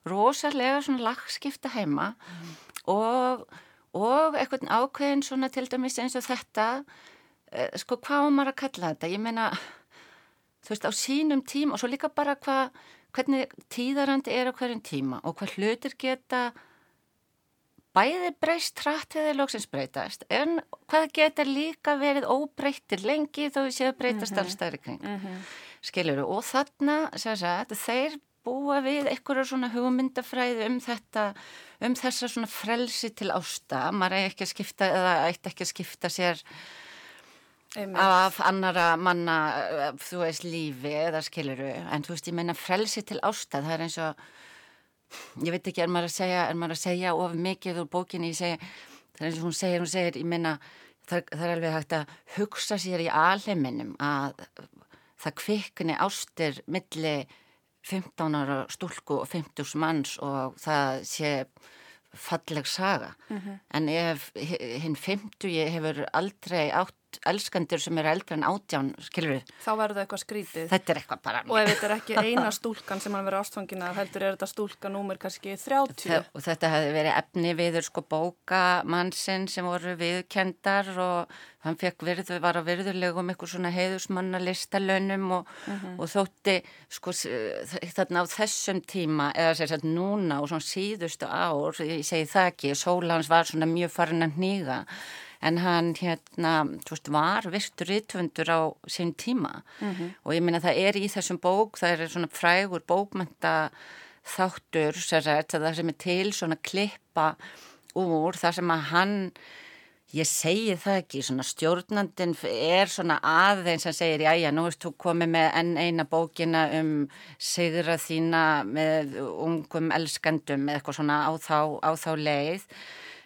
rosalega svona lagskipta heima mm. og og eitthvað ákveðin svona til dæmis eins og þetta eh, sko hvað var maður að kalla þetta ég meina þú veist á sínum tím og svo líka bara hvað hvernig tíðarandi er á hverjum tíma og hvað hlutir geta bæði breyst trætt eða lóksins breytast en hvað geta líka verið óbreyttir lengi þó við séum breytast mm -hmm. allstæðri kring mm -hmm. skiljuru og þarna sagt, þeir búa við einhverju svona hugmyndafræði um þetta, um þessa svona frelsi til ásta, maður er ekki að skipta eða eitt ekki að skipta sér Einmitt. af annara manna, þú veist, lífi eða skiluru, en þú veist, ég meina frelsi til ásta, það er eins og ég veit ekki, er maður að segja er maður að segja of mikið úr bókinni, ég segja það er eins og hún segir, hún segir, ég meina það, það er alveg hægt að hugsa sér í alheiminum að það kvikni ástir milli 15 ára stúlku og 50 manns og það sé falleg saga mm -hmm. en ef hinn 50 hefur aldrei átt elskandir sem eru eldra en átján skilur við.
Þá verður það eitthvað skrítið.
Þetta er eitthvað bara.
Og ef þetta er ekki eina stúlkan sem hann verður ástfangin að heldur er þetta stúlka númur kannski 30. Þa,
og þetta hefði verið efni viður sko bóka mannsinn sem voru viðkendar og hann fekk virðu, var á virðulegum eitthvað svona heiðusmanna listalönum og, mhm. -huh. og þótti sko þarna á þessum tíma eða sérstaklega núna og svona síðustu ár, ég segi það ekki, sólans var svona mjög farin að nýga en hann hérna, þú veist, var virtur rítvöndur á sín tíma mm -hmm. og ég minna það er í þessum bók, það er svona frægur bókmynda þáttur sér, það sem er til svona klippa úr það sem að hann Ég segi það ekki, svona stjórnandin er svona aðeins að segja, já já, nú erst þú komið með enn eina bókina um sigra þína með ungum elskandum eða eitthvað svona á þá, á þá leið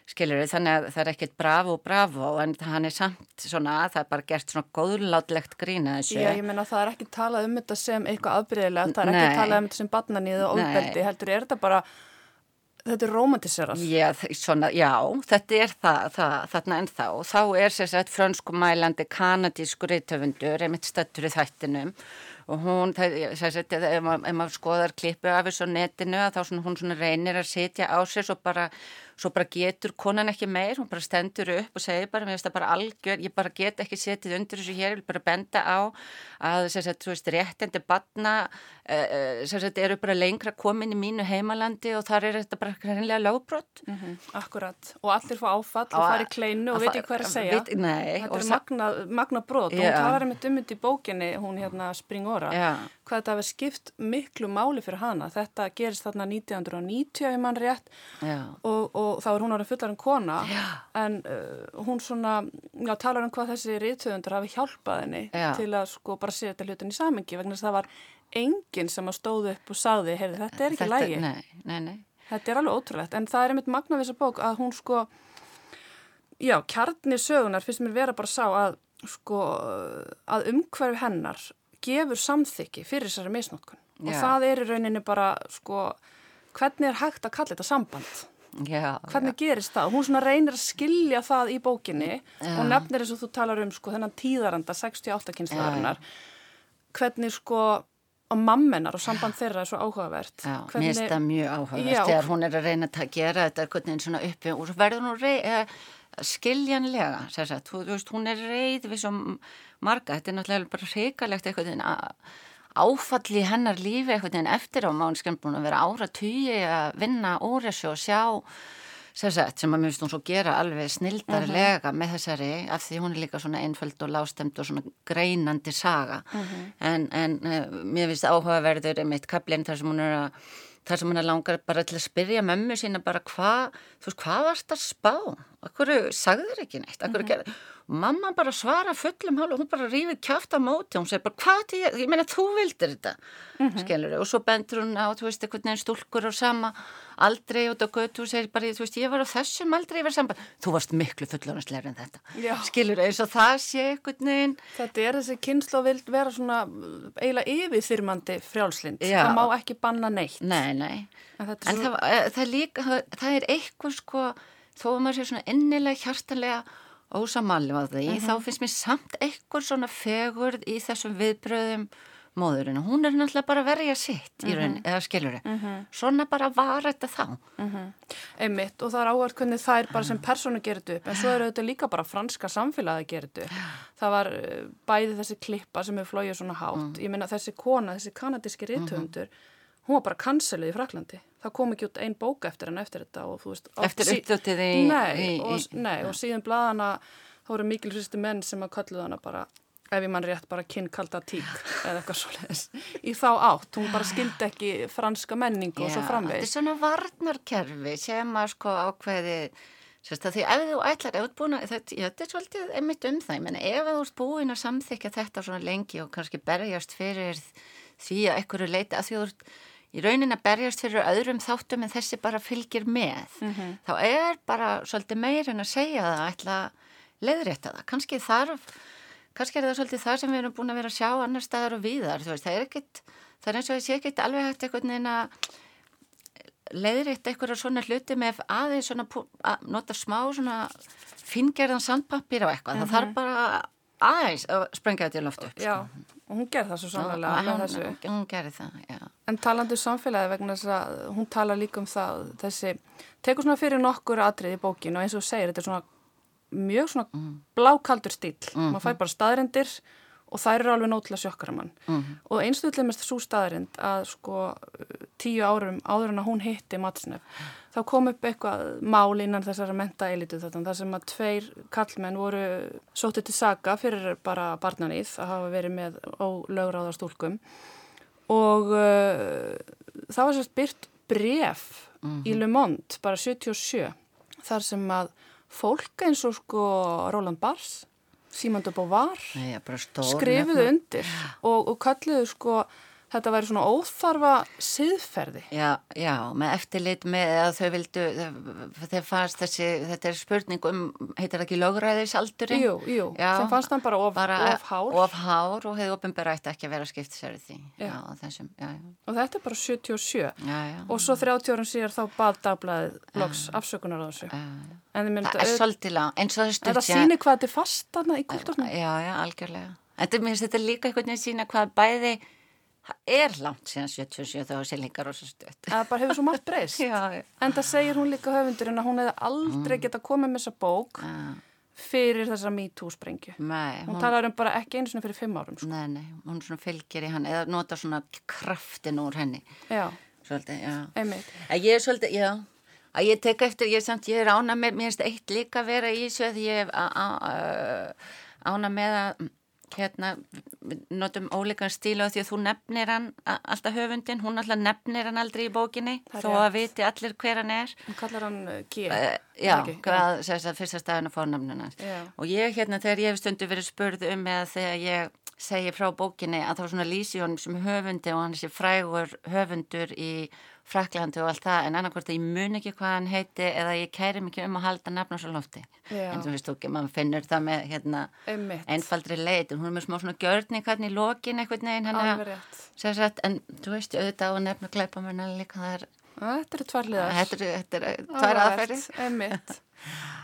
skilur við, þannig að það er ekkert bravo, bravo, en hann er samt svona, það er bara gert svona góðlátlegt grína þessu.
Já, ég menna það er ekki talað um þetta sem eitthvað afbyrðilegt, það er Nei. ekki talað um þetta sem barnaníð og ofbeldi, heldur, er þetta bara, þetta er romantiserað?
Já, svona, já, þetta er það, það þarna en þá, og þá er sérstaklega frönskumælandi kanadísku reytöfundur, einmitt stættur í þættinum, og hún, það, sérstaklega, ef maður skoðar klippu af þessu netinu, þá svona, hún svona reynir að setja á sér svo bara svo bara getur konan ekki meir, hún bara stendur upp og segir bara, mér finnst það bara algjör, ég bara get ekki setið undir þessu hér, ég vil bara benda á að þess að, þú veist, réttendi batna, þess uh, að þetta eru bara lengra komin í mínu heimalandi og þar er þetta bara hreinlega lágbrott.
Mm -hmm. Akkurat, og allir fá áfall og fari kleinu og veit ekki hvað að segja.
Vit, nei.
Þetta er magna, magna brot og hún talar um þetta um þetta í bókinni, hún hérna Springora. Já hvað þetta hefur skipt miklu máli fyrir hana. Þetta gerist þarna 1990 ef mann rétt og, og þá er hún árið fullar en kona
já.
en uh, hún svona, já, talar um hvað þessi ríðtöðundur hafi hjálpað henni já. til að sko bara setja hlutin í samengi vegna þess að það var enginn sem að stóðu upp og sagði, heyrði, þetta er ekki þetta, lægi.
Nei, nei, nei.
Þetta er alveg ótrúlegt en það er einmitt magna við þessa bók að hún sko, já, kjarni sögunar finnst mér vera bara sá að sko, að umhverfi hennar gefur samþykki fyrir þessari misnótkun og já. það er í rauninni bara sko, hvernig er hægt að kalla þetta samband?
Já,
hvernig já. gerist það? Hún svona reynir að skilja það í bókinni og nefnir eins og þú talar um sko þennan tíðaranda 68 kynslaðarinnar hvernig sko og mammenar og samband þeirra er svo áhugavert.
Já, Hvernig... mér finnst það mjög áhugavert Já, þegar hún er að reyna að gera þetta hvernig svona uppi og verður hún rey, eh, skiljanlega sagt, þú, veist, hún er reyð við svo marga, þetta er náttúrulega bara hrikalegt eitthvað áfalli í hennar lífi eitthvað eftir á mánu skemmt búin að vera ára tugi að vinna þessu og sjá Sett, sem að mér finnst hún svo gera alveg snildarlega uh mhm. -huh. með þessari af því hún er líka svona einföld og lástemt og svona greinandi saga uh mhm. -huh. en, en uh, mér finnst áhugaverður mitt kaplinn þar sem hún er að þar sem hún er langar bara til að spyrja mömmu sína bara hvað, þú veist, hvað varst að spá? Akkur sagður ekki neitt? Akkur uh -huh. ekki mamma bara svara fullum hálf og hún bara rífið kjáft á móti og hún segir bara hvað til ég, ég meina þú vildir þetta mm -hmm. skilur og svo bendur hún á þú veist eitthvað nefn stúlkur og sama aldrei og þú segir bara þú veist ég var á þessum aldrei yfir samband þú varst miklu fullorðanslegur en þetta Já. skilur eins og það sé eitthvað nefn
Þetta er þessi kynslu að vil vera svona eiginlega yfirþyrmandi frjálslind Já. það má ekki banna neitt
Nei, nei en, en svo... það, eh, það, líka, það er eitthvað sko þó að maður sé svona innilega hjartalega ósamalli á því, uh -huh. þá mhm. finnst mér samt eitthvað svona fegurð í þessum viðbröðum móðurinn og hún er náttúrulega bara að sitt í raun, mhm. eða skilur uh -huh. svona bara var þetta þá.
Mhm. Einmitt og það er áhverð hvernig það er bara sem personu gerðið upp, en svo er þetta líka bara franska samfélagi að gerðið upp. Það var eh, bæði þessi klippa sem er flóið svona hátt, ég minna þessi kona, þessi kanadíski rítumundur, hún var bara kanseluð í Fraklandi það kom ekki út einn bóka eftir henn eftir þetta og veist
eftir uppdötið í
nei, í, og, í, nei, og síðan bladana þá voru mikil hristi menn sem að kalluða hana bara ef ég mann rétt bara kynnkalda tík eða eitthvað svolítið í þá átt, hún bara skildi ekki franska menningu Já, og svo framvegð
þetta er svona varnarkerfi sem að sko ákveði Sérst að því ef þú ætlar, ef þú ert búin að, þetta, þetta er svolítið einmitt um það, menn ef þú ert búin að samþykja þetta svona lengi og kannski berjast fyrir því að einhverju leiti að því þú ert í raunin að berjast fyrir öðrum þáttum en þessi bara fylgir með mm -hmm. þá er bara svolítið meir en að segja það að ætla leiðrétta það kannski þarf, kannski er það svolítið það sem við erum búin að vera að sjá annar staðar og viðar, veist, það er ekkit það er eins og sé ekkit alveg hægt einhvern veginn að leiðrétta einhverja svona hluti með aðeins svona að nota smá svona fingerðan sandpappir á eitthvað, mm -hmm. það þarf mhm. bara aðeins að sprengja þetta í loftu upp
sko. Og hún gerði það svo sannlega með þessu
hún gerði það,
En talandu um samfélagi vegna þess að hún tala líka um það, þessi, tekur svona fyrir nokkur atrið í bókinu og eins og segir, þetta er svona mjög svona mm. blákaldur stíl, mm -hmm. maður fær bara staðrendir og þær eru alveg nótilega sjokkara mann mm -hmm. og einstaklega mest svo staðrind að sko tíu árum áður en að hún hitti Matsnef, þá kom upp eitthvað mál innan þessara menta elitu þetta, þar sem að tveir kallmenn voru sótið til saga fyrir bara barnanýð að hafa verið með ólögráðarstúlkum og uh, það var sérst byrt bref mm -hmm. í mhm. Le Monde bara 77 þar sem að fólk eins og sko Roland Barthes, Simon de Beauvoir skrifuðu undir og, og kalluðu sko þetta væri svona óþarfa siðferði.
Já, já, með eftirlit með að þau vildu, þeir fannst þessi, þetta er spurning um, heitir það ekki lögræðisaldurinn?
Jú, jú, já, þeim fannst hann bara of, bara of hár.
Of hár og hefði ofinbæra ekki að vera skipt sér því. Já. já, þessum.
Og þetta er bara 77 já, já. og svo 30 árum síðar þá bað dagblæðið loks afsökunar á þessu.
Það er svolítið lang, eins og það
stutt. Það sýnir hvað þetta er fast þarna í kultúrnum.
Já, já, algjörlega. Þetta er líka eitthvað að sína hvað bæði það er langt síðan 77 þá er selhingar og svo stött.
Það bara hefur svo margt breyst. en það segir hún líka höfundurinn að hún hefði aldrei mm. geta komið með þessa bók ja. fyrir þessa MeToo-sprengju.
Nei.
Hún, hún talar um bara ekki einu svona fyrir fimm árum.
Sko. Nei, nei, hún svona fylgir í hann eða nota svona kraftin úr henni.
Já.
Svolítið, já.
Einmitt.
Að ég er svolítið, já, að ég tek eftir, ég er samt, ég er ána með, mér finnst eitt líka vera í þessu að ég ána með að hérna, notum ólíkan stíl á því að þú nefnir hann alltaf höfundin, hún alltaf nefnir hann aldrei í bókinni þó að viti allir hver hann er.
Hún kallar hann uh, G
uh, já, hvað, þess að fyrsta stafinn að fórnamnuna og ég hérna þegar ég hef stundu verið spurð um eða þegar ég segi frá bókinni að þá svona lýsi honum sem höfundi og hann sé frægur höfundur í Fraklandi og allt það en annarkvært að ég mun ekki hvað hann heiti eða ég kæri mikið um að halda nafn á svo lofti. Já. en þú veist ekki, mann finnur það með hérna, einfaldri leit en hún er með smá svona gjörning hérna í lokin eitthvað neginn en þú veist, auðvitað á að nefna gleipa mér næli líka það er
Þetta eru tvarliðar
Þetta eru tvær aðferði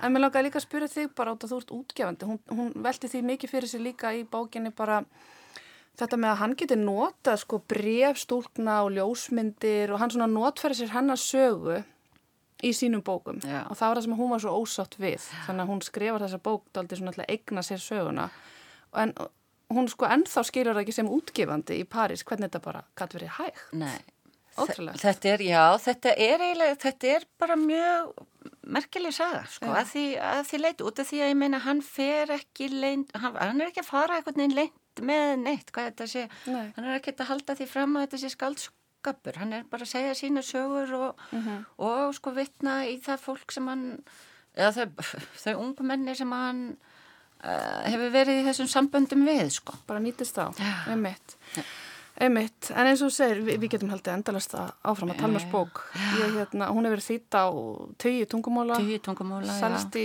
En mér langar líka að spyrja þig bara át að þú ert útgefandi. Hún, hún velti því mikið fyrir sig líka í bókinni bara þetta með að hann geti nota sko brefstúlna og ljósmyndir og hann svona notfæri sér hennar sögu í sínum bókum. Já. og það var það sem hún var svo ósátt við. Þannig að hún skrifar þessa bók daldi svona alltaf eigna sér söguna. En hún sko ennþá skilur það ekki sem útgefandi í París hvernig þetta bara gæti verið hægt.
Nei, þetta er, já, þetta er eiginlega, þetta er bara mjög merkileg saga, sko, að því, því leiti út af því að ég meina hann fer ekki leint, hann, hann er ekki að fara eitthvað neinn leint með neitt hvað þetta sé, Nei. hann er ekki að halda því fram að þetta sé skaldskapur hann er bara að segja sína sögur og, uh mhm. -huh. og sko vittna í það fólk sem hann eða þau, þau ungu menni sem hann uh, hefur verið í þessum samböndum við sko.
bara nýtist á, með mitt ja. Einmitt, en eins og þú segir, við, við getum haldið endalast áfram að Talmars bók. Ég, hérna, hún hefur verið þýtt á tögi tungumóla,
tungumóla
selst í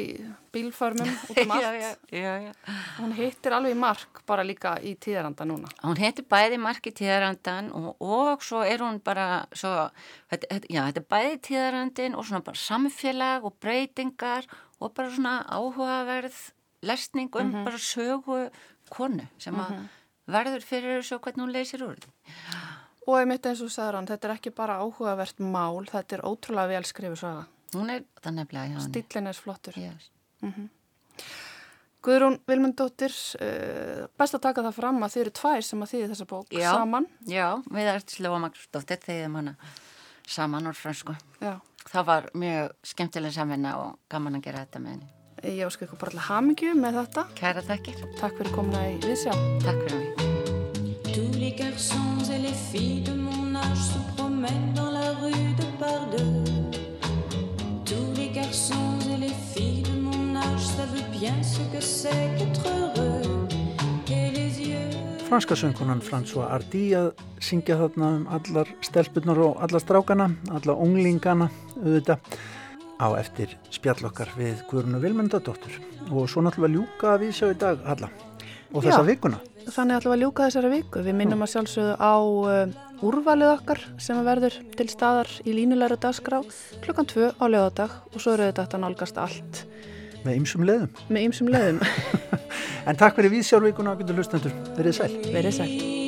bílfarmum út um allt. já, já, já, hún hittir alveg mark bara líka í tíðaranda núna.
Hún hittir bæði mark í tíðarandan og, og svo er hún bara, svo, þetta, já, þetta er bæði tíðarandin og svona bara samfélag og breytingar og bara svona áhugaverð lesning um mm -hmm. bara sögu konu sem að mm -hmm verður fyrir þessu og hvernig hún leysir úr því.
Og ég mitt eins og sagður hann, þetta er ekki bara áhugavert mál, þetta er ótrúlega vel skrifið saga.
Hún er það nefnilega
hann. Stílinn er flottur.
Yes.
Mm -hmm. Guðrún Vilmundóttir, uh, best að taka það fram að þið eru tvær sem að þýði þessa bók
já,
saman.
Já, við erum Slóa Magnúsdóttir, þegar manna saman úr fransku. Já. Það var mjög skemmtileg samvinna og gaman að gera þetta með henni.
Ég áskil ykkur bara alltaf hamingju með þetta.
Kæra takkir.
Takk fyrir komna í viðsjá.
Takk fyrir mig.
Tous les garçons et les filles de mon âge se promènent dans la rue de par deux. Tous les garçons et les filles de mon âge savent bien ce que c'est qu'être heureux. Et les yeux...
Franska söngkonan François Hardy að syngja þarna um allar stelpunar og allar strákana, allar unglingana auðvitað á eftir spjallokkar við Guðrunu Vilmundadóttur og svo náttúrulega ljúka við sjá í dag alla og þessa Já, vikuna.
Þannig náttúrulega ljúka þessara viku. Við minnum að sjálfsögðu á uh, úrvalið okkar sem verður til staðar í línulegra dagskrá klukkan 2 á lögadag og svo eru þetta að nálgast allt.
Með ymsum leðum.
Með ymsum leðum.
en takk fyrir viðsjárvíkuna og getur hlustendur. Verið sæl.
Verið sæl.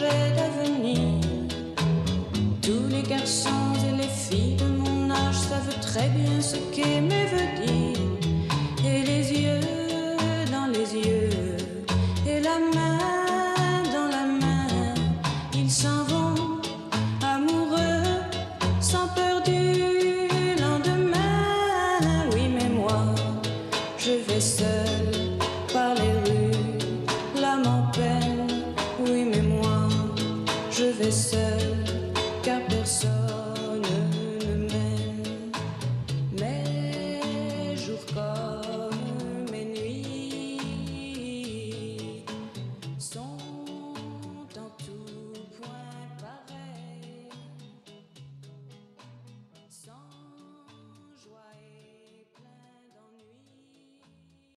d'avenir. Tous les garçons et les filles de mon âge savent très bien ce qu'aimer veut dire.